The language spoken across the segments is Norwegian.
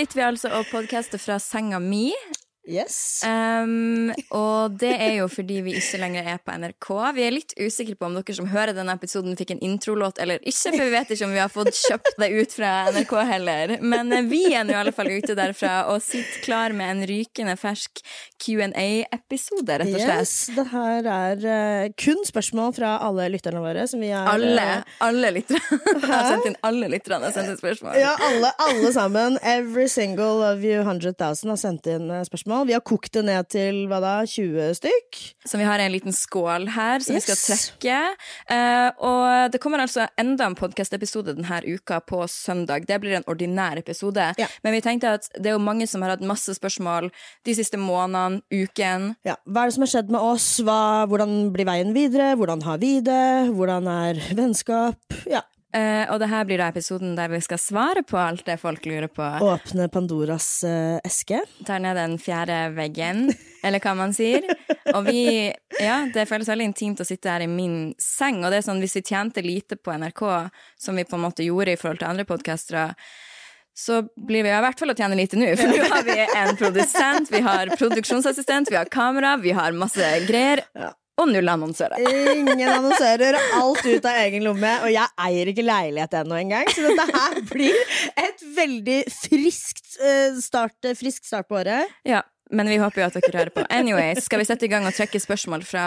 Sitter vi altså og podcaster fra senga mi. Yes. Um, og det er jo fordi vi ikke lenger er på NRK. Vi er litt usikre på om dere som hører denne episoden, fikk en introlåt eller ikke, for vi vet ikke om vi har fått kjøpt det ut fra NRK heller. Men eh, vi er nå i alle fall ute derfra og sitter klar med en rykende fersk Q&A-episode, rett og slett. Yes, det her er uh, kun spørsmål fra alle lytterne våre som vi er Alle, eh, alle lytterne har sendt inn Alle lytterne har sendt inn spørsmål. ja, alle, alle sammen. Every single of you 100 000 har sendt inn eh, spørsmål. Vi har kokt det ned til hva da, 20 stykk. Så vi har en liten skål her som vi skal trekke. Uh, og det kommer altså enda en podkast-episode denne uka på søndag. Det blir en ordinær episode. Ja. Men vi tenkte at det er jo mange som har hatt masse spørsmål de siste månedene, uken. Ja, Hva er det som har skjedd med oss? Hva, hvordan blir veien videre? Hvordan har vi det? Hvordan er vennskap? Ja. Eh, og det her blir da episoden der vi skal svare på alt det folk lurer på. Åpne Pandoras uh, eske. Tar ned den fjerde veggen, eller hva man sier. Og vi Ja, det føles veldig intimt å sitte her i min seng. Og det er sånn, hvis vi tjente lite på NRK, som vi på en måte gjorde i forhold til andre podkastere, så blir vi i hvert fall å tjene lite nå. For nå har vi en produsent, vi har produksjonsassistent, vi har kamera, vi har masse greier. Og null annonsører. Ingen annonsører, alt ut av egen lomme. Og jeg eier ikke leilighet ennå engang, så dette her blir et veldig friskt eh, start, frisk start på året. Ja, men vi håper jo at dere hører på. Anyway, skal vi sette i gang og trekke spørsmål fra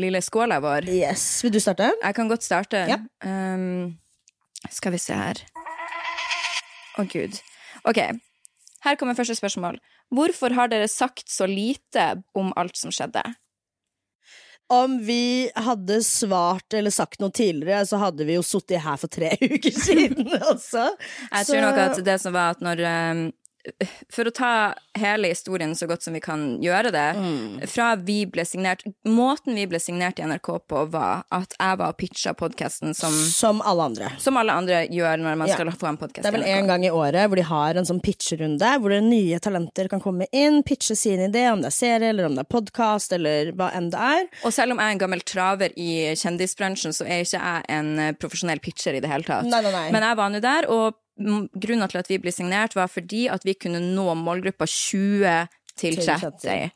lille skåla vår? Yes, Vil du starte? Jeg kan godt starte. Ja. Um, skal vi se her. Å, gud. Ok, her kommer første spørsmål. Hvorfor har dere sagt så lite om alt som skjedde? Om vi hadde svart eller sagt noe tidligere, så hadde vi jo sittet her for tre uker siden også. Jeg tror nok at det som var at når um, For å ta hele historien så godt som vi kan gjøre det Mm. Fra vi ble signert Måten vi ble signert i NRK på, var at jeg var og pitcha podkasten som, Som alle andre. som alle andre gjør når man Ja. skal få en podkast. Det er vel en gang i året hvor de har en sånn pitcherunde, hvor det nye talenter kan komme inn, pitche sin idé, om det er serie, eller om det er podkast, eller hva enn det er. Og selv om jeg er en gammel traver i kjendisbransjen, så er ikke jeg en eh, profesjonell pitcher i det hele tatt. Nei, nei, nei. Men jeg var nå der, og grunnen til at vi ble signert, var fordi at vi kunne nå målgruppa 20 til Til 30. 30.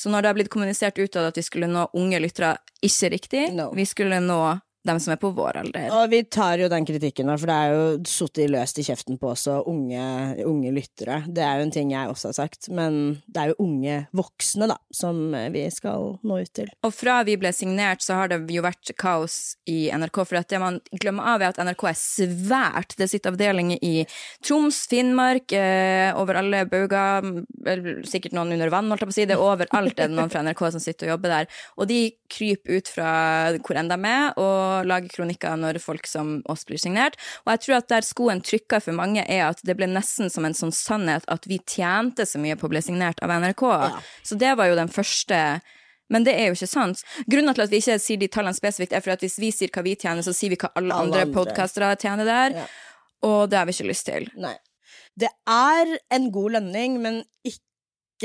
Så når det har blitt kommunisert utad at vi skulle nå unge lyttere, ikke riktig. No. Vi skulle nå dem som er på vår alder. Og vi tar jo den kritikken, da, for det er jo sittet løst i kjeften på oss og unge, unge lyttere. Det er jo en ting jeg også har sagt, men det er jo unge voksne, da, som vi skal nå ut til. Og fra vi ble signert, så har det jo vært kaos i NRK. For det man glemmer av, er at NRK er svært. Det sitter avdelinger i Troms, Finnmark, eh, over alle bauger, sikkert noen under vann, holdt jeg på å si. Det er overalt er det noen fra NRK som sitter og jobber der. Og de kryper ut fra hvor enn de er, og lager kronikker når folk som oss blir signert. Og jeg tror at der skoen trykker for mange, er at det ble nesten som en sånn sannhet at vi tjente så mye på å bli signert av NRK. Så det var jo den første men det er jo ikke sant. Grunnen til at vi ikke sier de tallene spesifikt, er for at hvis vi sier hva vi tjener, så sier vi hva alle, Alle andre, andre. podkastere tjener der. Ja. Og det har vi ikke lyst til. Nei. Det er en god lønning, men ikke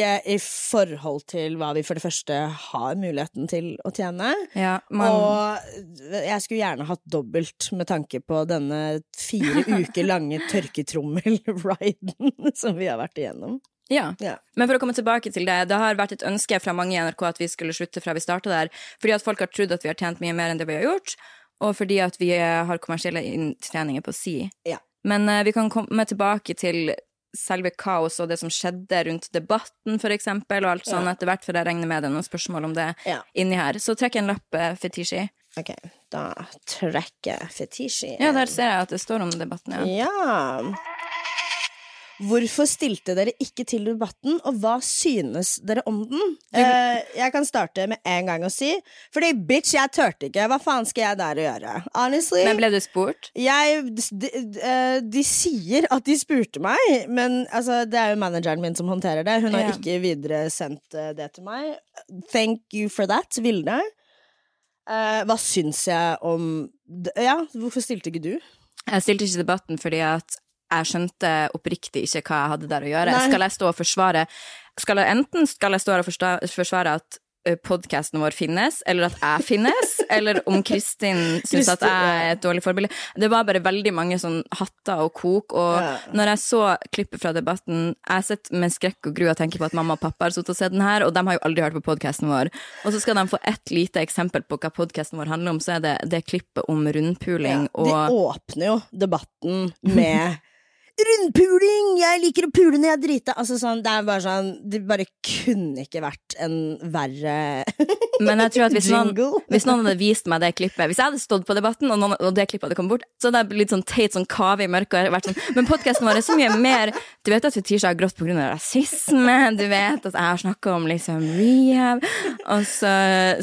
i forhold til hva vi for det første har muligheten til å tjene. Ja, man, Og jeg skulle gjerne hatt dobbelt med tanke på denne fire uker lange tørketrommel-riden som vi har vært igjennom. ja. Ja. Men for å komme tilbake til det, det har vært et ønske fra mange i NRK at vi skulle slutte fra vi starta der, fordi at folk har trodd at vi har tjent mye mer enn det vi har gjort, og fordi at vi har kommersielle inntjeninger på si. Ja. Men uh, vi kan komme tilbake til selve kaos og det som skjedde rundt debatten, for eksempel, og alt sånn Ja. etter hvert, for jeg regner med det er noen spørsmål om det Ja. inni her. Så trekk en lapp, eh, Fetishi. Ok, da trekker Fetishi fetisji. Ja, der ser jeg at det står om debatten, ja. Ja. Hvorfor stilte dere ikke til debatten, og hva synes dere om den? Uh, jeg kan starte med en gang å si Fordi bitch, jeg turte ikke. Hva faen skal jeg der å gjøre? Honestly. Men ble du spurt? Jeg, de, eh, de sier at de spurte meg, men altså, det er jo manageren min som håndterer det. Hun har yeah. ikke videresendt sendt det til meg. Thank you for that, Vilde. Uh, hva syns jeg om Ja, hvorfor stilte ikke du? Jeg stilte ikke debatten fordi at jeg skjønte oppriktig ikke hva jeg hadde der å gjøre. Nei. Skal jeg stå og forsvare skal jeg, Enten skal jeg stå og forsvare at podkasten vår finnes, eller at jeg finnes, eller om Kristin syns at jeg er et dårlig forbilde. Det var bare veldig mange sånn hatter og kok, og Ja. når jeg så klippet fra debatten Jeg sitter med skrekk og gru og tenker på at mamma og pappa har sittet og sett den her, og de har jo aldri hørt på podkasten vår. Og så skal de få ett lite eksempel på hva podkasten vår handler om, så er det det klippet om rundpuling De og åpner jo debatten med Rundpuling! Jeg liker å pule når jeg er drita. Altså sånn, det er bare sånn Det bare kunne ikke vært en verre Men jeg tror at hvis noen, hvis noen hadde vist meg det klippet Hvis jeg hadde stått på debatten, og, noen, og det klippet hadde kommet bort, så hadde jeg blitt sånn teit sånn kave i mørket. og vært Sånn. Men podkasten vår er så mye mer Du vet at Fetisha har grått pga. rasisme. Du vet at jeg har snakka om liksom rehab. Og så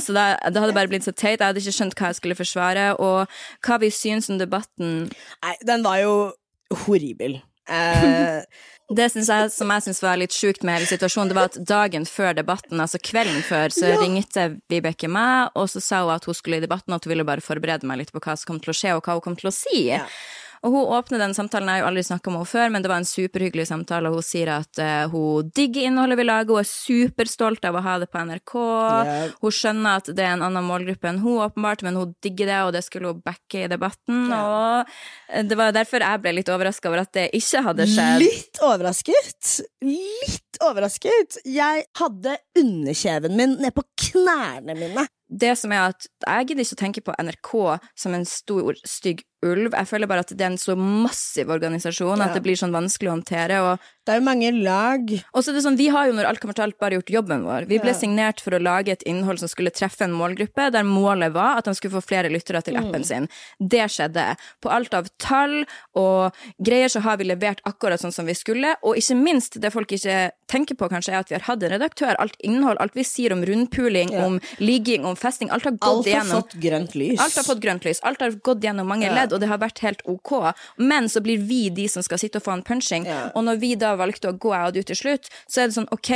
så da, det hadde bare blitt så teit. Jeg hadde ikke skjønt hva jeg skulle forsvare. Og hva vi syns om debatten Nei, den var jo horribel. Eh, Det jeg, som jeg syns var litt sjukt med hele situasjonen, det var at dagen før debatten, altså kvelden før, så ringte Vibeke meg, og så sa hun at hun skulle i debatten, at hun ville bare forberede meg litt på hva som kom til å skje, og hva hun kom til å si. Ja. Og hun åpner den samtalen, jeg har jo aldri snakka med henne før, men det var en superhyggelig samtale, og hun sier at uh, hun digger innholdet vi lager, hun er superstolt av å ha det på NRK. yeah. Hun skjønner at det er en annen målgruppe enn hun, åpenbart, men hun digger det, og det skulle hun backe i debatten. Og eh, det var derfor jeg ble litt overraska over at det ikke hadde skjedd. litt overrasket. Litt overrasket. Jeg hadde underkjeven min ned på knærne mine. det som er at jeg gidder ikke å tenke på NRK som en stor, stygg ulv. Jeg føler bare at det er en så massiv organisasjon Ja. at det blir sånn vanskelig å håndtere. Og, Det er jo mange lag. og så er det sånn, vi har jo når alt kommer til alt bare gjort jobben vår. Vi ble Ja. signert for å lage et innhold som skulle treffe en målgruppe, der målet var at de skulle få flere lyttere til Mm. appen sin. Det skjedde. På alt av tall og greier så har vi levert akkurat sånn som vi skulle, og ikke minst, det folk ikke tenker på kanskje, er at vi har hatt en redaktør. Alt innhold, alt vi sier om rundpuling, Ja. om ligging, om festing, alt har gått Alt har igjennom. fått grønt lys. Alt har fått grønt lys. Alt har gått gjennom mange Ja. Og det har vært helt ok. Men så blir vi de som skal sitte og få en punching. Ja. Og når vi da valgte å gå, du, til slutt, så er det sånn ok,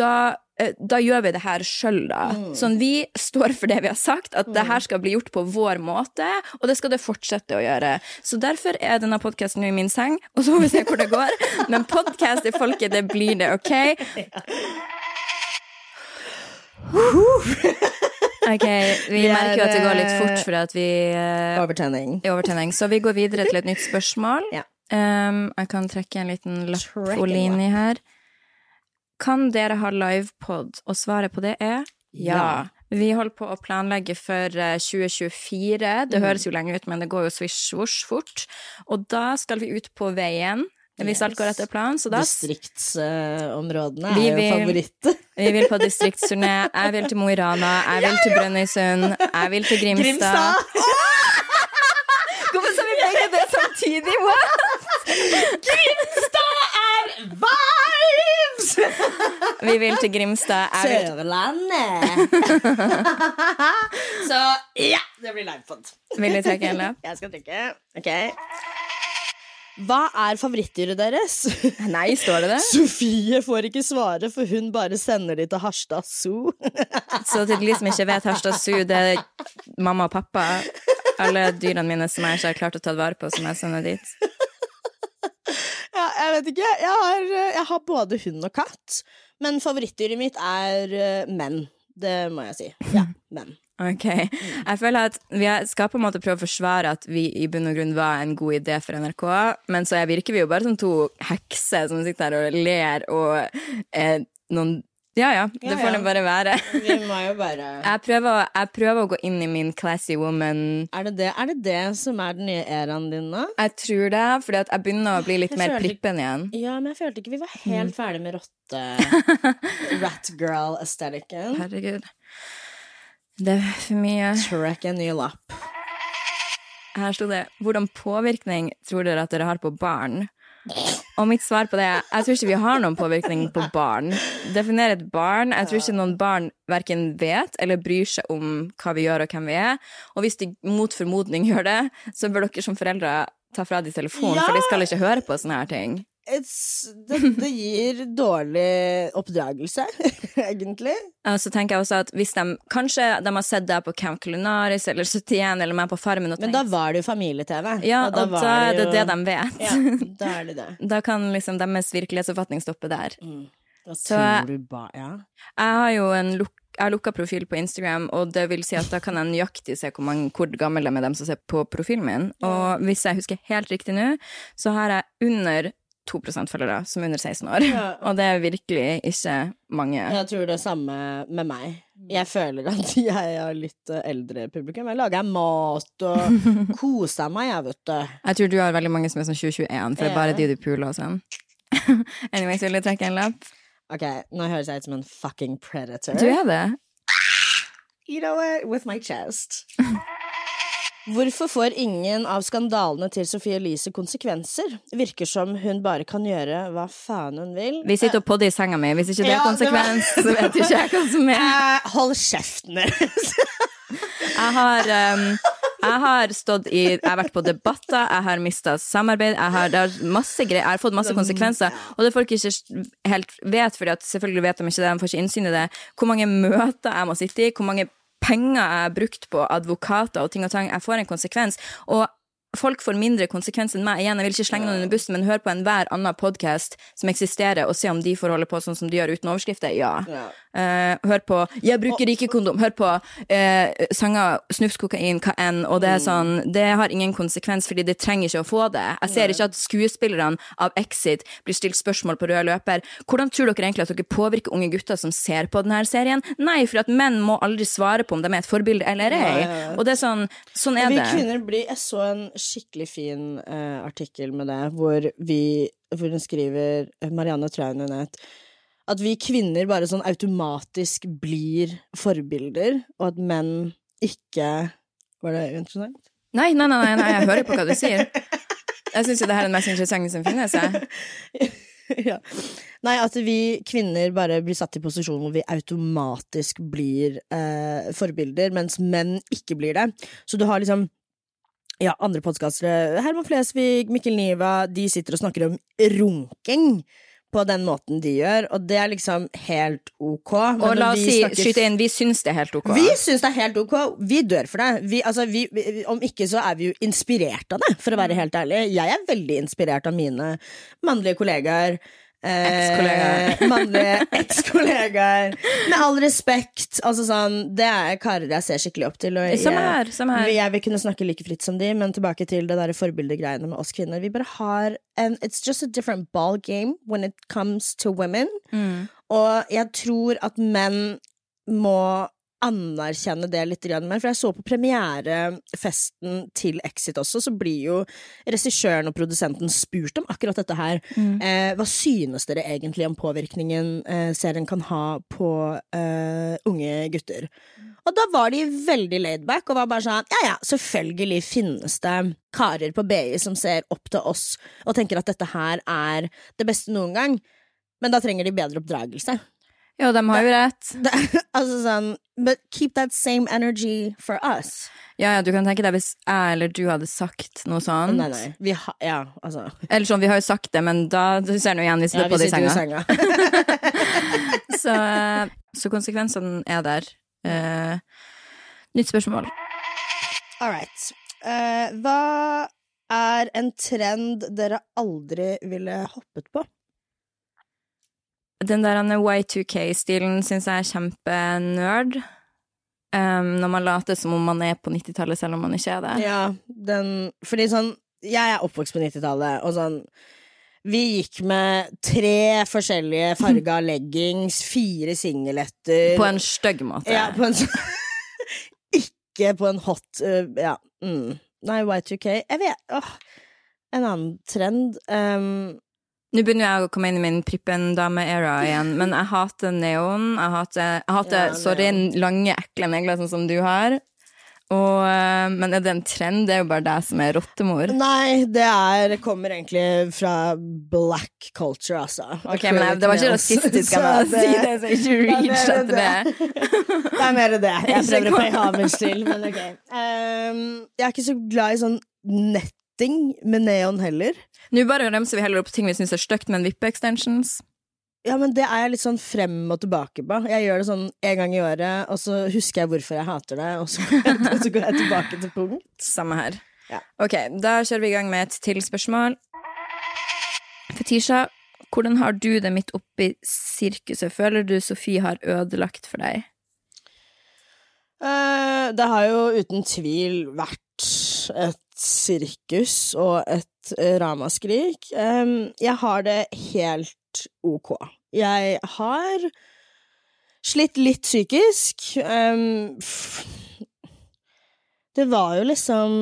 da eh, da gjør vi det her sjøl, da. Mm. Sånn, vi står for det vi har sagt, at det her skal bli gjort på vår måte, og det skal det fortsette å gjøre. Så derfor er denne podkasten nå i min seng, og så får vi se hvor det går. Men podkast i folket, det blir det, OK? Ok, vi er, merker jo at det går litt eh, fort fordi at vi eh, Overtenning. overtenning. Så vi går videre til et nytt spørsmål. Ja. Um, jeg kan trekke en liten lapp for en her. Kan dere ha livepod? Og svaret på det er ja. Vi holder på å planlegge for eh, 2024. Det Mm. høres jo lenge ut, men det går jo svisj svosj fort. Og da skal vi ut på veien, hvis alt går etter planen. Så da Distriktsområdene Vi er jo favoritt favoritter. vi vil på distriktsturné. Jeg vil til Mo i Rana. Jeg vil til Brønnøysund. Jeg vil til Grimstad. Grimstad! Hvorfor sa vi begge det samtidig? What? Grimstad er vibes! Vi vil til Grimstad. Vil Sørlandet. Så ja, det blir livepod. Vil du trekke en lapp? Jeg skal trekke. Ok. Hva er favorittdyret deres? Nei, står det det? Sofie får ikke svare, for hun bare sender de til Harstad Zoo. Så til de som ikke vet Harstad Zoo, det er mamma og pappa. Alle dyrene mine som jeg ikke har klart å ta vare på, som jeg sender dit. Ja, jeg vet ikke. Jeg har, jeg har både hund og katt, men favorittdyret mitt er eh, menn. Det må jeg si. Ja, menn. Ok. Jeg føler at vi skal på en måte prøve å forsvare at vi i bunn og grunn var en god idé for NRK, men så virker vi jo bare som to hekser som sitter her og ler og eh, noen Ja ja, det Ja, får ja. det bare være. Vi må jo bare Jeg prøver, jeg prøver å gå inn i min classy woman er det det, er det det som er den nye æraen din nå? Jeg tror det, at jeg begynner å bli litt Jeg mer prippen igjen. Ja, men jeg følte ikke vi var helt ferdig med rotte-ratgirl-estetikken. Herregud. Det er for mye. Track en ny lapp. Her sto det 'Hvordan påvirkning tror dere at dere har på barn?' Og mitt svar på det er jeg tror ikke vi har noen påvirkning på barn. Definere et barn. Jeg tror ikke noen barn verken vet eller bryr seg om hva vi gjør og hvem vi er. Og hvis de mot formodning gjør det, så bør dere som foreldre ta fra de telefonen, Ja! for de skal ikke høre på sånne her ting. Det, det gir dårlig oppdragelse, egentlig. Og så tenker jeg også at hvis de Kanskje de har sett deg på Camp Culinaris eller 71 eller meg på Farmen og Men da var det jo familie-TV. Ja, og da, var er det jo- det de vet. Ja, da er det det. Da kan liksom deres virkelighetsoppfatning stoppe der. Da Så- tror du ba... Ja. Jeg har jo en lukk jeg har lukka profil på Instagram, og det vil si at da kan jeg nøyaktig se hvor, mange, hvor gammel de er, dem som ser på profilen min. Og hvis jeg husker helt riktig nå, så har jeg under 2% følgere som er under 16 år. Ja. Og det er virkelig ikke mange. Jeg tror det samme med meg. Jeg føler at jeg har litt eldre publikum. Jeg lager mat og koser meg, jeg, vet du. Jeg tror du har veldig mange som er sånn 2021, for det er bare de du puler og sånn. Anyways, vil du trekke en lapp? Ok, nå høres jeg ut som en fucking predator. Du er det. You know what? With my chest. Hvorfor får ingen av skandalene til Sophie Elise konsekvenser? Virker som hun bare kan gjøre hva faen hun vil. Vi sitter og podder i senga mi. Hvis ikke det er Ja, det var- konsekvens, så vet ikke jeg hva som er. Eh, hold kjeften deres! Jeg har, um, jeg har stått i Jeg har vært på debatter, jeg har mista samarbeid, jeg har, har masse greier, jeg har fått masse konsekvenser. Og det folk ikke helt vet, for selvfølgelig vet de ikke det, de får ikke innsyn i det, hvor mange møter jeg må sitte i, hvor mange penger jeg har brukt på advokater og ting og tang. Jeg får en konsekvens. Og folk får mindre konsekvens enn meg. Igjen, jeg vil ikke slenge noen under bussen, men hør på enhver annen podkast som eksisterer, og se om de får holde på sånn som de gjør uten overskrifter. Ja. Eh, hør på 'Jeg bruker ikke kondom'. Hør på uh, sanger 'Snufs kokain', hva enn. Og det er sånn Det har ingen konsekvens, fordi de trenger ikke å få det. Jeg ser ikke at skuespillerne av Exit blir stilt spørsmål på rød løper. Hvordan tror dere egentlig at dere påvirker unge gutter som ser på denne serien? Nei, for at menn må aldri svare på om de er et forbilde eller ei. Og det er sånn Sånn er Vi det. kvinner blir Jeg så en skikkelig fin uh, artikkel med det, hvor vi Hvor hun skriver Marianne Traunen het at vi kvinner bare sånn automatisk blir forbilder, og at menn ikke Var det interessant? Nei, nei, nei, nei, nei, jeg hører på hva du sier. Jeg syns jo det her er den mest interessante som finnes. Jeg. ja. Nei, at vi kvinner bare blir satt i posisjon hvor vi automatisk blir eh, forbilder, mens menn ikke blir det. Så du har liksom ja, andre podkastere, Herman Flesvig, Mikkel Niva, de sitter og snakker om runking på den måten de gjør, og det er liksom helt ok. Men Og la oss si, snakker- skyte inn, vi syns det er helt ok. vi syns det er helt ok. Vi dør for det. Vi, altså, vi, om ikke så er vi jo inspirert av det, for å være helt ærlig. Jeg er veldig inspirert av mine mannlige kollegaer. Eh, Ekskollegaer. mannlige ekskollegaer. Med all respekt. Altså sånn, det er karer jeg ser skikkelig opp til. Jeg- her, som her. Jeg vil kunne snakke like fritt som de, men tilbake til det der forbildegreiene med oss kvinner. Vi bare har en It's just a different ball game when it comes to women. Mm. Og jeg tror at menn må anerkjenne det litt mer. For jeg så på premierefesten til Exit også, så blir jo regissøren og produsenten spurt om akkurat dette her. Eh, hva synes dere egentlig om påvirkningen eh, serien kan ha på eh, unge gutter? Og da var de veldig laidback og var bare sånn ja ja, selvfølgelig finnes det karer på BI som ser opp til oss og tenker at dette her er det beste noen gang, men da trenger de bedre oppdragelse. Jo, de har jo rett. Altså sånn But keep that same energy for us. Ja, ja, du kan tenke deg hvis jeg eller du hadde sagt noe sånt. Nei, nei. Vi ha, Ja, altså. Eller sånn, vi har jo sagt det, men da ser du igjen vi sitter Ja, på det i senga. senga. Så, så konsekvensene er der. Uh, nytt spørsmål. All right. Uh, hva er en trend dere aldri ville hoppet på? Den der Y2K-stilen syns jeg er kjempenerd. Um, når man later som om man er på 90-tallet, selv om man ikke er det. Ja, den Fordi sånn Jeg er oppvokst på 90-tallet, og sånn vi gikk med tre forskjellige farga leggings, fire singeletter På en stygg måte. Ja, på en Ikke på en hot uh, Ja. Mm. Nei, Y2K Jeg vet åh, En annen trend um, Nå begynner jeg å komme inn i min Prippen-dame-era igjen, men jeg hater neon. Jeg hater, jeg hater Ja, sorry, lange, ekle negler sånn som du har. Og, eh, men er det en trend? Det er jo bare deg som er rottemor. Nei, det er, kommer egentlig fra black culture, altså. Ok, men jeg- Det var ikke rasistisk av meg å si det, så ikke reach er etter det. Det er mer det. Jeg prøver å pay homage til, men ok. Um, jeg er ikke så glad i sånn netting med neon heller. Nå bare remser vi heller opp ting vi syns er stygt, en vippe-extensions. Ja, men det er jeg litt sånn frem og tilbake på. Jeg gjør det sånn en gang i året, og så husker jeg hvorfor jeg hater det, og så, og så går jeg tilbake til punkt. Samme her. Ja. Ok, da kjører vi i gang med et til spørsmål. Fetisha, hvordan har du det midt oppi sirkuset? Føler du Sofie har ødelagt for deg? Uh, det har jo uten tvil vært et sirkus og et eh, ramaskrik. Jeg har det helt ok. Jeg har slitt litt psykisk. Det var jo liksom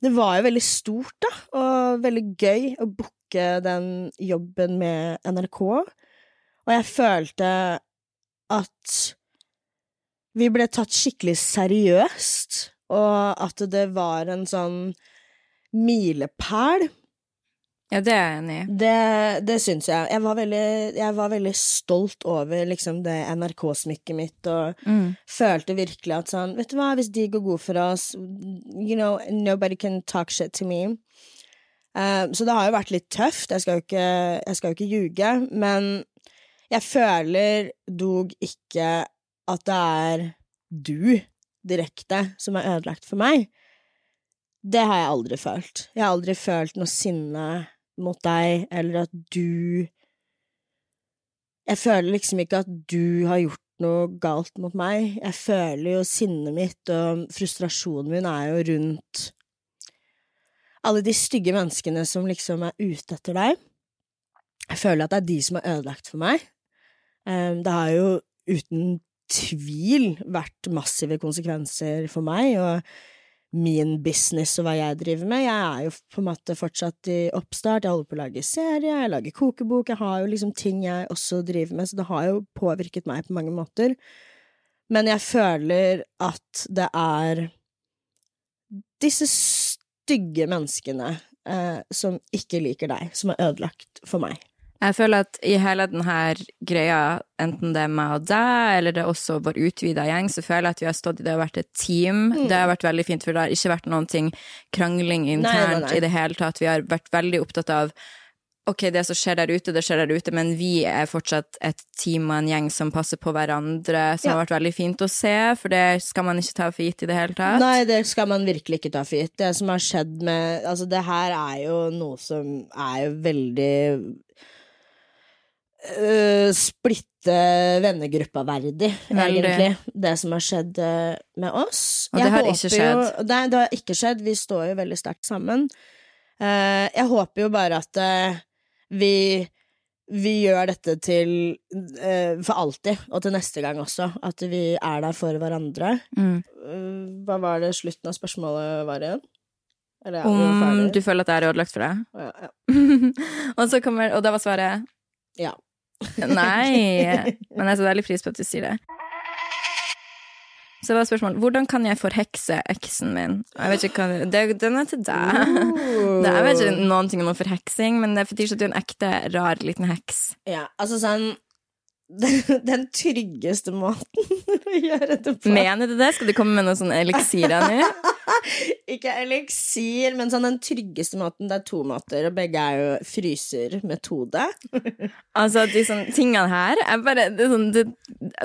Det var jo veldig stort, da, og veldig gøy å booke den jobben med NRK. Og jeg følte at vi ble tatt skikkelig seriøst, og at det var en sånn milepæl. Ja, det er jeg enig i. Det, det syns jeg. Jeg var, veldig, jeg var veldig stolt over liksom det NRK-smykket mitt, og Mm. følte virkelig at sånn Vet du hva, hvis de går god for oss, you know, nobody can talk shit to me. Eh, så det har jo vært litt tøft, jeg skal jo ikke, jeg skal jo ikke ljuge, men jeg føler dog ikke at det er du direkte som er ødelagt for meg. Det har jeg aldri følt. Jeg har aldri følt noe sinne mot deg, eller at du Jeg føler liksom ikke at du har gjort noe galt mot meg. Jeg føler jo sinnet mitt og frustrasjonen min er jo rundt alle de stygge menneskene som liksom er ute etter deg. Jeg føler at det er de som har ødelagt for meg. Um, det har jo uten tvil vært massive konsekvenser for meg og min business og hva jeg driver med. Jeg er jo på en måte fortsatt i oppstart, jeg holder på å lage serie, jeg lager kokebok, jeg har jo liksom ting jeg også driver med, så det har jo påvirket meg på mange måter. Men jeg føler at det er disse stygge menneskene eh, som ikke liker deg, som er ødelagt for meg. Jeg føler at i hele denne greia, enten det er meg og deg, eller det er også vår utvida gjeng, så føler jeg at vi har stått i det og vært et team. Det har vært veldig fint, for det har ikke vært noen ting krangling internt Nei, nei, nei. i det hele tatt. Vi har vært veldig opptatt av Ok, det som skjer der ute, det skjer der ute, men vi er fortsatt et team og en gjeng som passer på hverandre, som Ja. har vært veldig fint å se, for det skal man ikke ta for gitt i det hele tatt. Nei, det skal man virkelig ikke ta for gitt. Det som har skjedd med Altså, det her er jo noe som er veldig øh, Splitte vennegruppa verdig, Veldig. egentlig. Det som har skjedd øh, med oss. Og det Jeg har ikke skjedd. Jo, nei, det har ikke skjedd. Vi står jo veldig sterkt sammen. Uh, jeg håper jo bare at eh, vi vi gjør dette til eh, for alltid, og til neste gang også. At vi er der for hverandre. Mm. Hva var det slutten av spørsmålet var igjen? Eller, ja, Om du føler at det er ødelagt for deg? Ja, ja. og så kommer Og da var svaret Ja. Nei. Men jeg setter veldig pris på at du sier det. Så det var spørsmål Hvordan kan jeg forhekse eksen min? Jeg vet ikke hva det, Den er til deg. Det, er vel ikke noen ting om forheksing, men det er at du er en ekte, rar liten heks. ja, altså sånn den, den tryggeste måten å gjøre det på Mener du det? Skal du komme med noen sånne eliksirer nå? Ikke eliksir, men sånn den tryggeste måten. Det er to måter, og begge er jo frysermetode. Altså, de sånne tingene her er bare det sånn, det,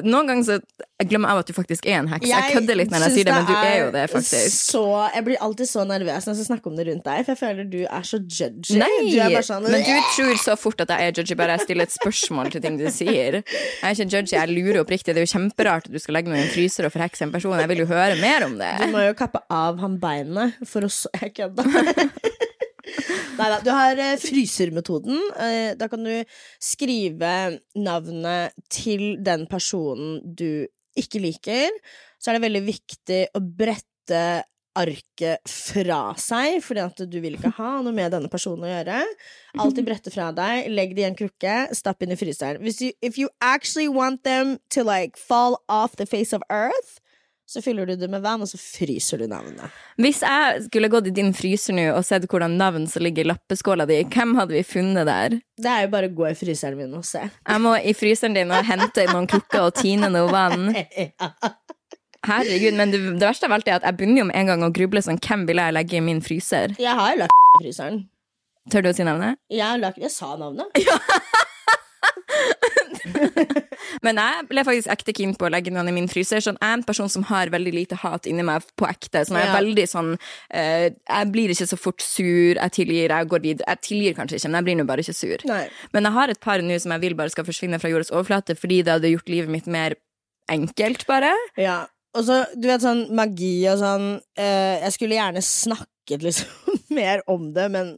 Noen ganger så jeg glemmer jeg at du faktisk er en heks. Jeg, kødder litt når jeg sier det, men du er jo det, faktisk. Så, jeg blir alltid så nervøs når jeg snakker om det rundt deg, for jeg føler du er så judgy. Nei, du sånn, men du tror så fort at jeg er judgy, bare jeg stiller et spørsmål til ting du sier. Jeg er ikke judgy, jeg lurer oppriktig. Det er jo kjemperart at du skal legge meg i en fryser og forhekse en person. Jeg vil jo høre mer om det. Du må jo kappe av han beinet for å så Jeg kødda. Nei da. Du har eh, frysermetoden. Eh, da kan du skrive navnet til den personen du ikke liker. Så er det veldig viktig å brette arket fra seg, fordi at du vil ikke ha noe med denne personen å gjøre. Alltid brette fra deg, legg det i en krukke, stapp inn i fryseren. Hvis you, if you actually want them to like fall off the face of earth, så fyller du det med vann, og så fryser du navnet. Hvis jeg skulle gått i din fryser nå og sett hvordan navn som ligger i lappeskåla di, hvem hadde vi funnet der? Det er jo bare å gå i fryseren min og se. Jeg må i fryseren din og hente noen krukker og tine noe vann. Herregud, men det, det verste av alt er at jeg begynner jo med en gang å gruble sånn, hvem vil jeg legge i min fryser? Jeg har jo lagt i fryseren. Tør du å si navnet? Jeg, har lagt, jeg sa navnet. Men jeg ble faktisk ekte keen på å legge noen i min fryser. Sånn, jeg er en person som har veldig lite hat inni meg på ekte. Sånn, jeg er Ja. veldig sånn eh, Jeg blir ikke så fort sur. Jeg tilgir, jeg går videre. Jeg tilgir kanskje ikke, men jeg blir nå bare ikke sur. Nei. Men jeg har et par nå som jeg vil bare skal forsvinne fra jordas overflate, fordi det hadde gjort livet mitt mer enkelt, bare. Ja. Og så, du vet sånn magi og sånn eh, Jeg skulle gjerne snakket liksom mer om det, men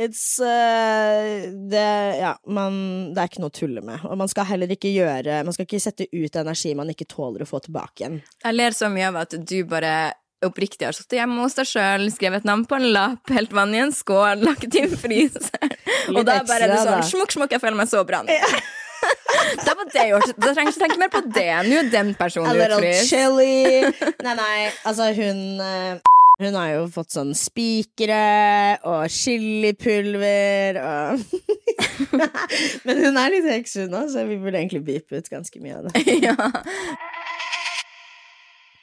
it's uh, det, Ja, man Det er ikke noe å tulle med. Og man skal heller ikke gjøre Man skal ikke sette ut energi man ikke tåler å få tilbake igjen. Jeg ler så mye av at du bare oppriktig har sittet hjemme hos deg sjøl, skrevet et navn på en lapp, helt vann i en skål, lagt inn fryseren. Og da bare er det sånn smukk, smukk, jeg føler meg så bra nå. Da var det gjort. Da trenger jeg ikke tenke mer på det. Nå er den A personen little utfryst. chili. Nei, nei, altså hun eh, Hun har jo fått sånn spikere og chilipulver og Men hun er litt heks, hun òg, så vi burde egentlig beepe ut ganske mye av det. Ja.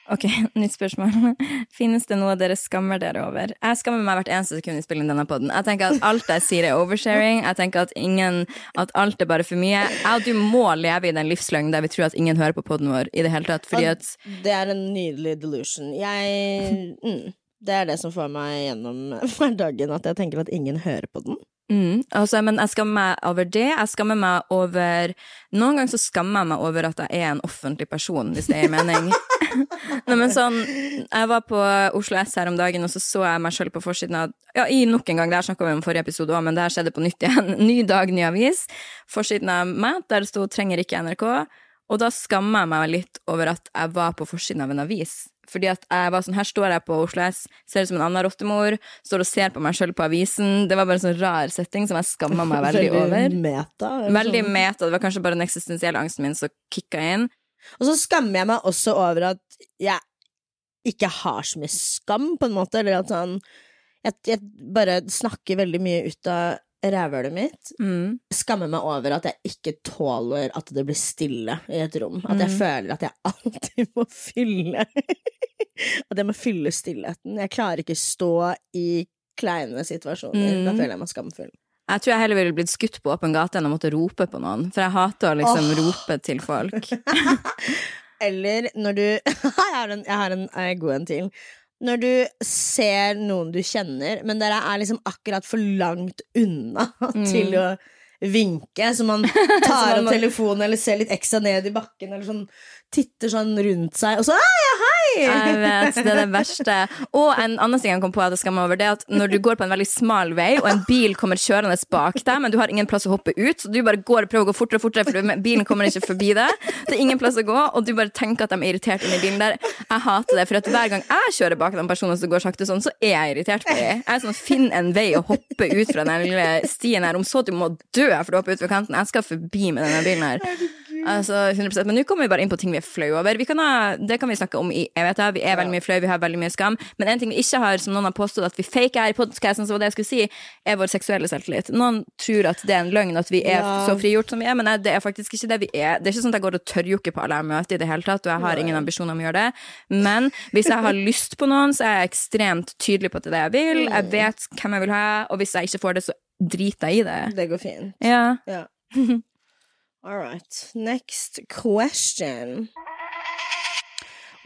Ok, nytt spørsmål. Finnes det noe dere skammer dere over? Jeg skammer meg hvert eneste sekund i spillet inn denne podden. Jeg tenker at alt jeg sier er oversharing. Jeg tenker at, ingen, at alt er bare for mye. Jeg og du må leve i den livsløgnen der vi tror at ingen hører på podden vår i det hele tatt. Fordi at Det er en nydelig delusion. Jeg mm, Det er det som får meg gjennom hverdagen, at jeg tenker at ingen hører på den. Mm, altså, men jeg skammer meg over det. Jeg skammer meg over Noen ganger så skammer jeg meg over at jeg er en offentlig person, hvis det gir mening. Nei, men sånn, jeg var på Oslo S her om dagen, og så så jeg meg sjøl på forsiden av Ja, i nok en gang, det her snakka vi om i forrige episode òg, men det her skjedde på nytt igjen. Ny dag, ny avis. Forsiden av meg, der det sto 'trenger ikke NRK'. Og da skammer jeg meg litt over at jeg var på forsiden av en avis. Fordi at jeg var sånn, Her står jeg på Oslo S, ser ut som en annen rottemor, står og ser på meg sjøl på avisen. Det var bare en sånn rar setting som jeg skamma meg veldig over. meta. Veldig sånn. meta. Det var kanskje bare den eksistensielle angsten min som kicka inn. Og så skammer jeg meg også over at jeg ikke har så mye skam, på en måte, eller at sånn Jeg, jeg bare snakker veldig mye ut av rævhølet mitt. Mm. Skammer meg over at jeg ikke tåler at det blir stille i et rom. At jeg Mm. føler at jeg alltid må fylle At jeg må fylle stillheten. Jeg klarer ikke stå i kleine situasjoner. Mm. Da føler jeg meg skamfull. Jeg tror jeg heller ville blitt skutt på åpen gate enn å måtte rope på noen. For jeg hater å liksom oh. rope til folk. Eller når du Jeg har en, jeg har en, en god en til. Når du ser noen du kjenner, men dere er liksom akkurat for langt unna til å vinke, så man tar opp telefonen eller ser litt ekstra ned i bakken, eller sånn titter sånn rundt seg, og så ja, ja, hei! Jeg vet, det er det verste. Og en annen ting jeg kom på at jeg skammer over, det er at når du går på en veldig smal vei, og en bil kommer kjørende bak deg, men du har ingen plass å hoppe ut, så du bare går og prøver å gå fortere og fortere, for bilen kommer ikke forbi deg. Det er ingen plass å gå, og du bare tenker at de er irritert inni bilen der. Jeg hater det, for at hver gang jeg kjører bak de personene som går sakte sånn, så er jeg irritert på dem. Jeg er sånn, finn en vei å hoppe ut fra den lille stien her, om så du må dø for å hoppe ut fra kanten. Jeg skal forbi med denne bilen her. Altså, 100%. Men nå kommer vi bare inn på ting vi er flau over. Vi kan ha, det kan vi snakke om i evigheter. Vi er veldig mye flau, vi har veldig mye skam. Men en ting vi ikke har, som noen har påstått at vi faker her i podkasten, som var det jeg skulle si, er vår seksuelle selvtillit. Noen tror at det er en løgn at vi er Ja. så frigjort som vi er, men det er faktisk ikke det vi er. Det er ikke sånn at jeg går og tørrjokker på alle jeg møter i det hele tatt, og jeg har ingen ambisjoner om å gjøre det. Men hvis jeg har lyst på noen, så er jeg ekstremt tydelig på at det er det jeg vil. Jeg vet hvem jeg vil ha, og hvis jeg ikke får det, så driter jeg i det. Det går fint. Ja. Ja. All right. Next question.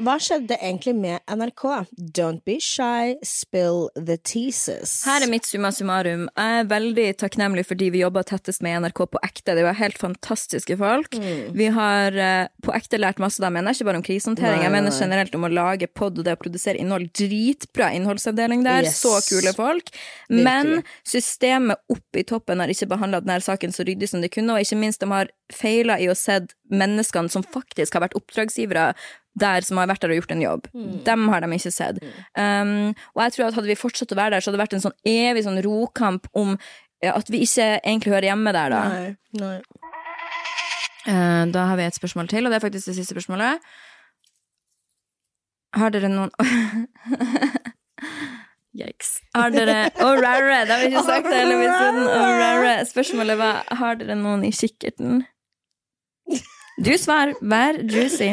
Hva skjedde egentlig med NRK? Don't be shy, spill the teases. Her er mitt summa summarum. Jeg er veldig takknemlig fordi vi jobber tettest med NRK på ekte. Det var helt fantastiske folk. Mm. Vi har eh, på ekte lært masse av dem. Jeg mener ikke bare om krisehåndtering, jeg mener generelt om å lage pod og det å produsere innhold. Dritbra innholdsavdeling der. Yes. Så kule folk. Virkelig. Men systemet oppe i toppen har ikke behandla denne saken så ryddig som de kunne, og ikke minst de har feila i å sett menneskene som faktisk har vært oppdragsgivere der som har vært der og gjort en jobb. Mm. Dem har de ikke sett. Um, og jeg tror at hadde vi fortsatt å være der, så hadde det vært en sånn evig sånn rokamp om at vi ikke egentlig hører hjemme der, da. Nei, nei. Uh, da har vi et spørsmål til, og det er faktisk det siste spørsmålet. Har dere noen Yikes. Har dere oh, rare! Det har vi ikke sagt hele episoden. Oh. Spørsmålet var har dere noen i kikkerten. Du svar. Vær juicy.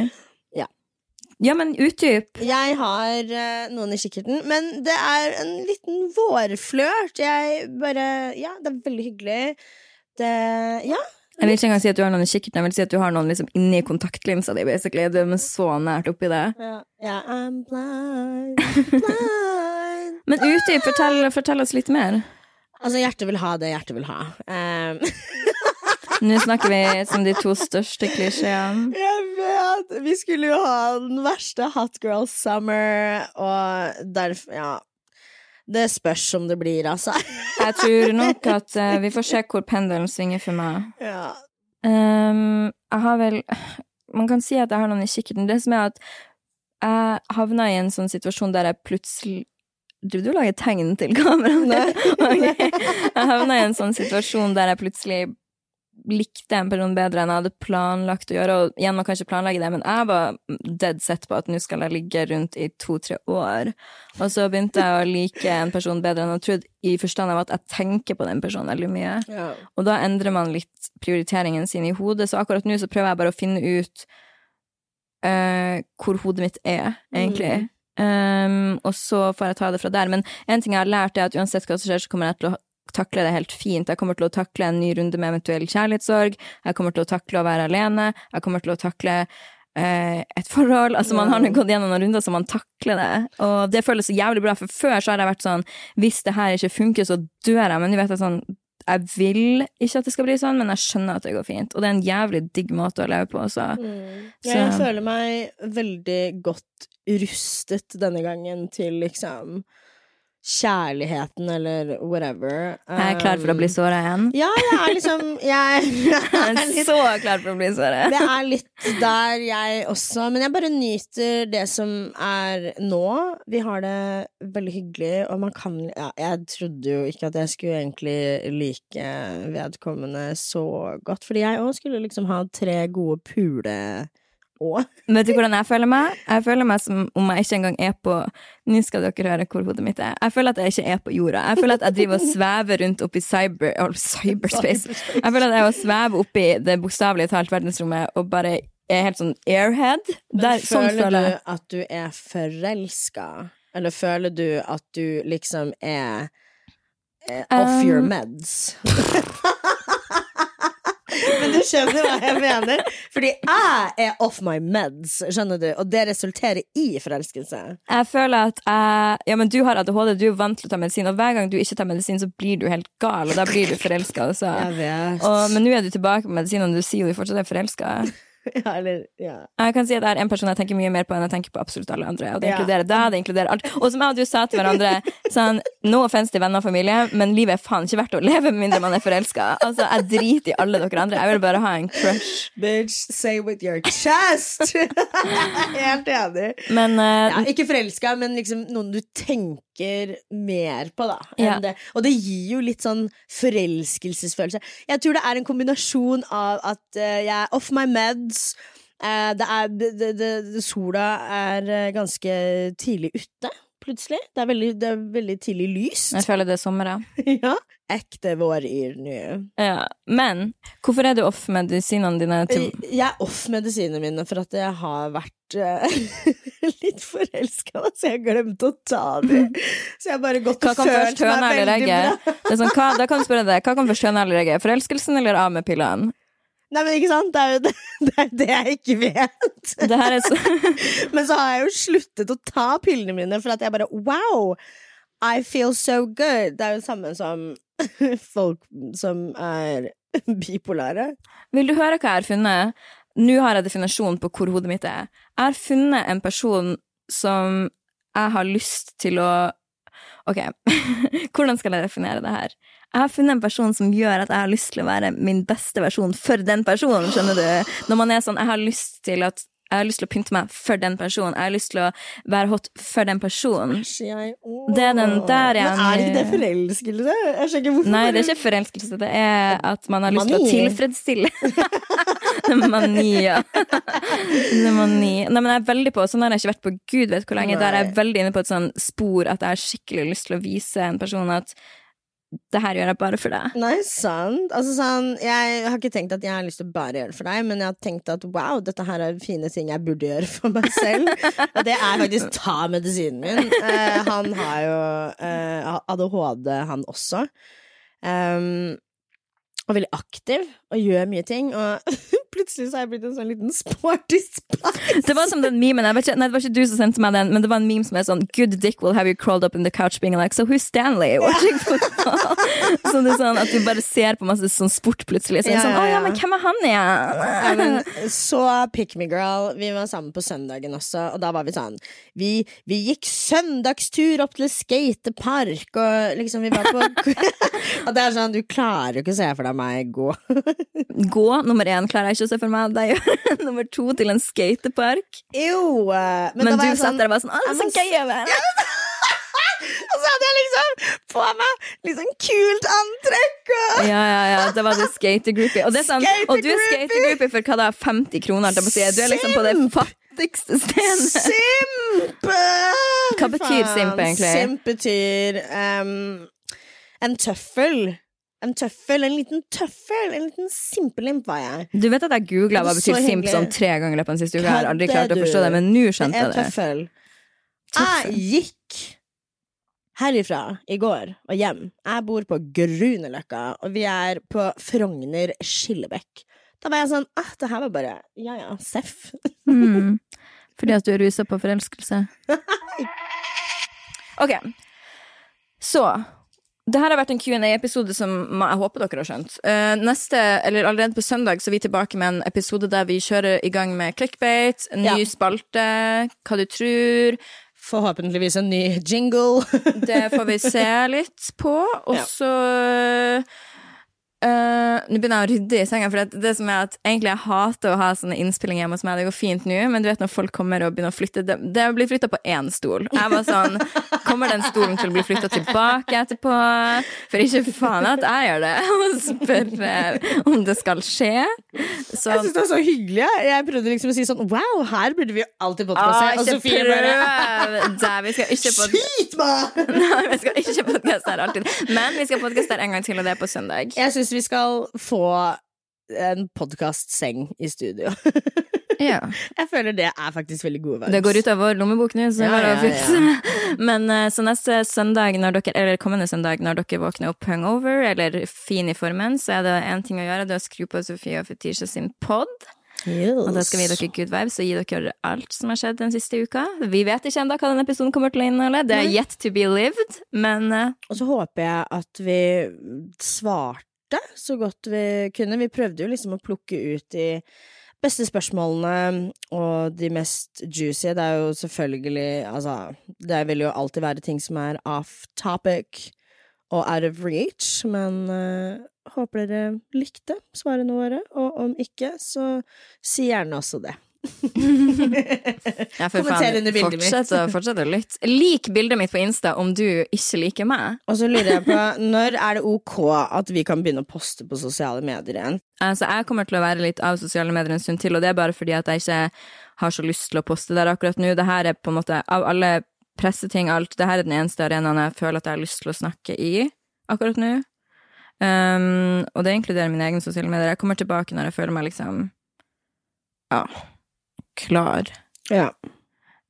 Ja. Men utdyp. Jeg har uh, noen i kikkerten, men det er en liten vårflørt. Jeg bare Ja, det er veldig hyggelig. Det Ja. Jeg vil ikke engang si at du har noen i kikkerten, jeg vil si at du har noen liksom inni kontaktlinsa di, basically. Du er så nært oppi det. Ja, yeah, I'm blind, blind. Men utdyp, fortell, fortell oss litt mer. Altså, hjertet vil ha det hjertet vil ha. Um, Nå snakker vi som de to største klisjeene. jeg vet! Vi skulle jo ha den verste Hot Girl Summer, og derfor Ja. Det spørs om det blir, altså. Jeg tror nok at uh, vi får se hvor pendelen svinger for meg. ja. Um, jeg har vel Man kan si at jeg har noen i kikkerten. Det som er at jeg havna i en sånn situasjon der jeg plutselig Driver du og lager tegn til kameraet? Okay. Jeg havna i en sånn situasjon der jeg plutselig likte en person bedre enn jeg hadde planlagt å gjøre. Og igjen, man kan ikke planlegge det, men jeg var dead set på at nå skal jeg ligge rundt i to-tre år. Og så begynte jeg å like en person bedre enn jeg trodde, i forstand av at jeg tenker på den personen veldig mye. ja. Og da endrer man litt prioriteringen sin i hodet, så akkurat nå så prøver jeg bare å finne ut uh, hvor hodet mitt er, egentlig. Um, og så får jeg ta det fra der. Men en ting jeg har lært, er at uansett hva som skjer, så kommer jeg til å takle det helt fint. Jeg kommer til å takle en ny runde med eventuell kjærlighetssorg. Jeg kommer til å takle å være alene. Jeg kommer til å takle eh, et forhold. Altså, man har gått gjennom noen runder så man takler det. Og det føles så jævlig bra, for før så har jeg vært sånn Hvis det her ikke funker, så dør jeg. Men nå vet jeg sånn jeg vil ikke at det skal bli sånn, men jeg skjønner at det går fint. Og det er en jævlig digg måte å leve på. Så. Jeg Så- føler meg veldig godt rustet denne gangen til liksom kjærligheten eller whatever. Jeg er klar for å bli Um, såra igjen. Ja, jeg er liksom Jeg, jeg er litt så klar for å bli såra. det er litt der jeg også Men jeg bare nyter det som er nå. Vi har det veldig hyggelig, og man kan ja, Jeg trodde jo ikke at jeg skulle egentlig like vedkommende så godt, fordi jeg òg skulle liksom ha tre gode pule-år. Vet du hvordan jeg føler meg? Jeg føler meg som om jeg ikke engang er på Nå skal dere høre hvor hodet mitt er. Jeg føler at jeg ikke er på jorda. Jeg føler at jeg driver og svever rundt oppi cyber, cyberspace. Jeg føler at jeg er svever oppi det bokstavelig talt verdensrommet og bare er helt sånn airhead. Der, sånn føler føler du at du er forelska? Eller føler du at du liksom er eh, off your Um. meds? Men du skjønner hva jeg mener? Fordi jeg er off my meds, skjønner du? Og det resulterer i forelskelse. Jeg føler at jeg Ja, men du har ADHD, du er vant til å ta medisin, og hver gang du ikke tar medisin, så blir du helt gal, og da blir du forelska altså. men nå er du tilbake med medisin, og du sier jo du fortsatt er forelska. ja, eller, ja. Jeg kan si at det er en person jeg tenker mye mer på enn jeg tenker på absolutt alle andre. Og det Ja. inkluderer deg, det inkluderer alt. Og som jeg og du sa til hverandre, sånn, no offense til venner og familie, men livet er faen ikke verdt å leve med mindre man er forelska. Altså, jeg driter i alle dere andre. Jeg vil bare ha en crush. Bitch, say with your chest! Helt enig. Men uh, Ja, ikke forelska, men liksom noen du tenker mer på, da. Ja. Det. Og det gir jo litt sånn forelskelsesfølelse. Jeg tror det er en kombinasjon av at eh, jeg er off my meds. eh, det er, det, det, det, sola er eh, ganske tidlig ute, plutselig. Det er veldig, det er veldig tidlig lyst. jeg føler det er sommer, ja. ja. Ekte våryr nå. ja. Men hvorfor er du off medisinene dine til Jeg er off medisinene mine for at jeg har vært uh, litt forelska, så jeg glemte å ta dem. Så jeg har bare gått og følt meg veldig bra. Det sånn, hva, da kan du spørre deg, hva kan først, høna eller egget? Forelskelsen eller av med pillene? Nei, men ikke sant? Det er jo det, det, er det jeg ikke vet. Så Men så har jeg jo sluttet å ta pillene mine, for at jeg bare wow! I feel so good. Det er jo det samme som folk som er bipolare. Vil du høre hva jeg har funnet? Nå har jeg definasjonen på hvor hodet mitt er. Jeg har funnet en person som jeg har lyst til å Ok, hvordan skal jeg definere det her? Jeg har funnet en person som gjør at jeg har lyst til å være min beste versjon for den personen, skjønner du? Når man er sånn, jeg har lyst til at jeg har lyst til å pynte meg for den personen. Jeg har lyst til å være hot for den personen. Jeg. Det er den der igjen. Men er ikke det forelskelse? Jeg skjønner ikke hvorfor. Nei, det er ikke forelskelse. Det er at man har lyst til å tilfredsstille Mani, ja. Det er mani. Nei, men jeg er veldig på, Sånn har jeg ikke vært på gud vet hvor lenge. Der er jeg veldig inne på et sånn spor at jeg har skikkelig lyst til å vise en person at det her gjør jeg bare for deg. Nei, sant. Altså, sånn, jeg har ikke tenkt at jeg har lyst til å bare gjøre det for deg, men jeg har tenkt at wow, dette her er fine ting jeg burde gjøre for meg selv. Og det er faktisk ta medisinen min. Eh, han har jo eh, ADHD, han også. Um, og veldig aktiv og gjør mye ting. Og plutselig så har jeg blitt en sånn liten sporty spice. Det var som den memen, jeg vet ikke, nei, det var ikke du som sendte meg den, men det var en meme som er sånn Good dick will have you crawled up in the couch being like So who's Stanley? Watching football. Så det er sånn at du bare ser på masse sånn sport plutselig. Så Ja, sånn, ja, å ja, ja. men hvem er han igjen? Ja, men, så pick me girl. Vi var sammen på søndagen også, og da var vi sånn Vi, vi gikk søndagstur opp til skatepark, og liksom vi var på Og det er sånn, du klarer jo ikke å se for deg meg gå. Gå, nummer én, klarer jeg ikke å se for meg deg nummer to, til en skatepark. Jo, eh, men, Men, du jeg satt sånn, der og var sånn, å, det er så gøy å være. Og så hadde jeg liksom på meg litt sånn kult antrekk og Ja, ja, ja, da var du skatergroupie. Og, det er sånn, og du er Skatergroupie! for hva da, 50 kroner? Du er liksom på det fattigste stedet. Simp! Hva betyr simp, egentlig? Simp betyr um, en tøffel. En tøffel, en liten tøffel. En liten simpelimp var jeg. Du vet at jeg googla hva er betyr simp sånn tre ganger i løpet av den siste uka. Jeg har aldri klart å forstå det, men nå skjønte jeg det. tøffel. Tøffel. Jeg gikk herifra i går og hjem. Jeg bor på Grünerløkka, og vi er på Frogner Skillebekk. Da var jeg sånn ah, det her var bare ja ja, seff. Mm. Fordi at du er rusa på forelskelse. Ok, så det her har vært en Q&A-episode som jeg håper dere har skjønt. Eh, neste, eller Allerede på søndag så er vi tilbake med en episode der vi kjører i gang med clickbait, ny Ja. spalte, hva du tror. Forhåpentligvis en ny jingle. Det får vi se litt på. Og Ja. Eh, Nå begynner jeg å rydde i senga, for det, det som er at egentlig jeg hater å ha sånne innspillinger hjemme hos meg. Det går fint nå, men du vet når folk kommer og begynner å flytte Det, det blir flytta på én stol. Jeg var sånn Kommer den stolen til å bli flytta tilbake etterpå? For ikke faen at jeg gjør det. Og spør om det skal skje. Så Jeg synes det var så hyggelig. jeg. Prøvde liksom å si sånn Wow, her burde vi alltid podkaste. Og Sofie bare prøv! Der, vi skal ikke Skyt meg! Nei, vi skal ikke podkaste her alltid. Men vi skal podkaste her en gang til, og det er på søndag. Jeg syns vi skal få en podkastseng i studio. Ja. Jeg føler det er faktisk veldig gode vibes. Det går ut av vår lommebok nå, så det er Ja, bare å ja, fikse. Men eh, så neste søndag, dere, eller kommende søndag, når dere våkner opp hungover, eller fin i formen, så er det én ting å gjøre, det er å skru på Sofie og Fetisha sin pod. Yes. Og da skal vi gi dere good vibes og gi dere alt som har skjedd den siste uka. Vi vet ikke ennå hva den episoden kommer til å inneholde. Det er yet to be lived, men eh, Og så håper jeg at vi svarte så godt vi kunne. Vi prøvde jo liksom å plukke ut de beste spørsmålene og de mest juicy. Det er jo selvfølgelig Altså, det vil jo alltid være ting som er off topic og out of reach, men uh, håper dere likte svarene våre, og om ikke, så si gjerne også det. Ja, Kommenter under bildet fortsett mitt. fortsett å lytte. Lik bildet mitt på Insta om du ikke liker meg. Og så lurer jeg på, når er det ok at vi kan begynne å poste på sosiale medier igjen? Altså, jeg kommer til å være litt av sosiale medier en stund til, og det er bare fordi at jeg ikke har så lyst til å poste der akkurat nå. Det her er på en måte, av alle presseting, alt, det her er den eneste arenaen jeg føler at jeg har lyst til å snakke i akkurat nå. Um, og det inkluderer mine egne sosiale medier. Jeg kommer tilbake når jeg føler meg liksom ja, klar. Ja.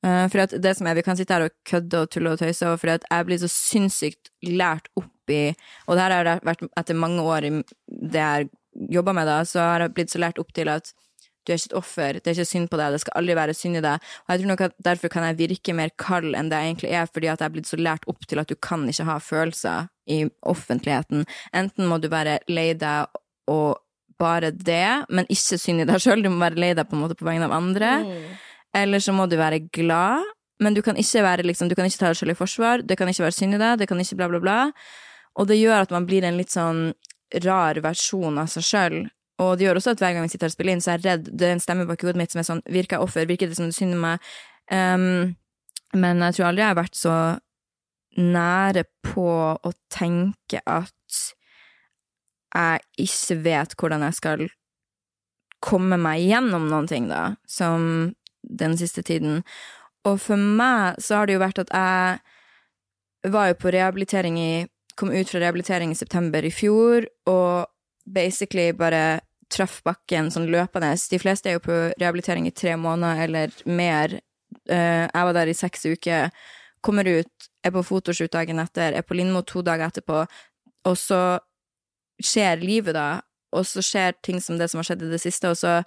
Uh, for at det som er, Vi kan sitte her og kødde og tulle og tøyse, og for at jeg blir så sinnssykt lært opp i Og det her har vært etter mange år i det jeg jobba med, da, så har jeg blitt så lært opp til at du er ikke et offer, det er ikke synd på deg, det skal aldri være synd i deg. Og jeg tror nok at derfor kan jeg virke mer kald enn det jeg egentlig er, fordi at jeg er blitt så lært opp til at du kan ikke ha følelser i offentligheten. Enten må du være lei deg og bare det, men ikke synd i deg sjøl, du må være lei deg på på vegne av andre. Eller så må du være glad, men du kan ikke være liksom, du kan ikke ta deg selv i forsvar, det kan ikke være synd i deg, det kan ikke bla, bla, bla. Og det gjør at man blir en litt sånn rar versjon av seg sjøl. Og det gjør også at hver gang vi sitter og spiller inn, så er jeg redd det er en stemme bak hodet mitt som er sånn Virker jeg offer? Virker det som det synder meg? Um, men jeg tror aldri jeg har vært så nære på å tenke at jeg ikke vet hvordan jeg skal komme meg gjennom noen ting, da, som den siste tiden. Og for meg så har det jo vært at jeg var jo på rehabilitering i Kom ut fra rehabilitering i september i fjor, og basically bare traff bakken sånn løpende. De fleste er jo på rehabilitering i tre måneder eller mer. Eh, jeg var der i seks uker. Kommer ut, er på fotoshoot dagen etter, er på Lindmo to dager etterpå, og så skjer livet, da. Og så skjer ting som det som har skjedd i det siste, og så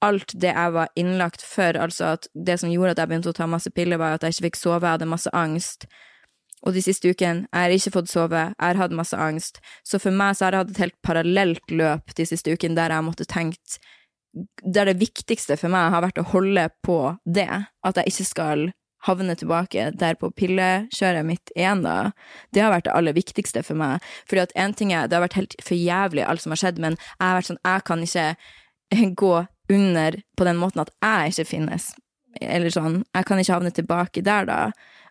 alt det jeg var innlagt for, altså at det som gjorde at jeg begynte å ta masse piller, var at jeg ikke fikk sove, jeg hadde masse angst. Og de siste ukene, jeg har ikke fått sove, jeg har hatt masse angst. Så for meg så har jeg hatt et helt parallelt løp de siste ukene der jeg måtte tenkt Der det viktigste for meg har vært å holde på det, at jeg ikke skal havne tilbake der på pillekjøret mitt igjen, da. Det har vært det aller viktigste for meg. Fordi at en ting er, det har vært helt for jævlig alt som har skjedd, men jeg har vært sånn, jeg kan ikke gå under på den måten at jeg ikke finnes. Eller sånn, jeg kan ikke havne tilbake der, da.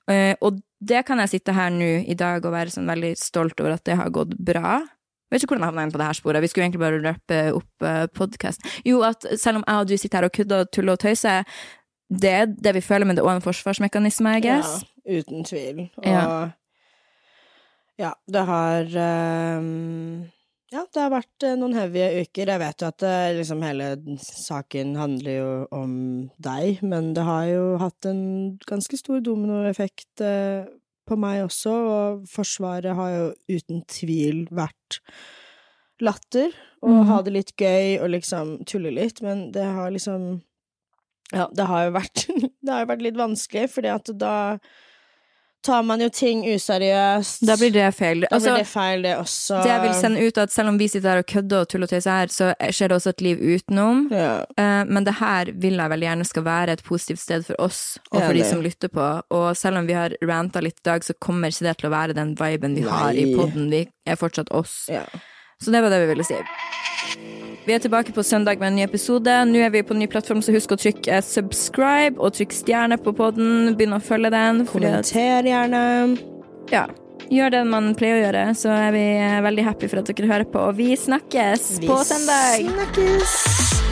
Eh, og det kan jeg sitte her nå i dag og være sånn veldig stolt over at det har gått bra. Jeg vet ikke hvordan jeg havna inn på det her sporet. Vi skulle egentlig bare løpe opp podkasten. Jo, at selv om jeg og du sitter her og kudder og tuller og tøyser, det er det vi føler, men det er òg en forsvarsmekanisme, jeg guess. Ja, uten tvil. Og Ja. ja, det har um, Ja, det har vært eh, noen heavy uker. Jeg vet jo at det, liksom hele saken handler jo om deg, men det har jo hatt en ganske stor dominoeffekt uh, på meg også, og Forsvaret har jo uten tvil vært latter, og mm. ha det litt gøy og liksom tulle litt, men det har liksom Ja, det har jo vært Det har jo vært litt vanskelig, fordi at da tar man jo ting useriøst. Da blir det feil. Da Altså, blir det feil, det også. det jeg vil sende ut, er at selv om vi sitter her og kødder og tuller og tøyser her, så skjer det også et liv utenom. ja. Eh, men det her vil jeg veldig gjerne skal være et positivt sted for oss og for de som lytter på. Og selv om vi har ranta litt i dag, så kommer ikke det til å være den viben vi har i Nei. poden. Vi er fortsatt oss. ja. Så det var det vi ville si. Vi er tilbake på søndag med en ny episode. Nå er vi på en ny plattform, så husk å trykke subscribe og trykk stjerne på poden. Begynn å følge den. Kommenter gjerne. ja, gjør det man pleier å gjøre, så er vi veldig happy for at dere hører på. Og vi snakkes på søndag! snakkes!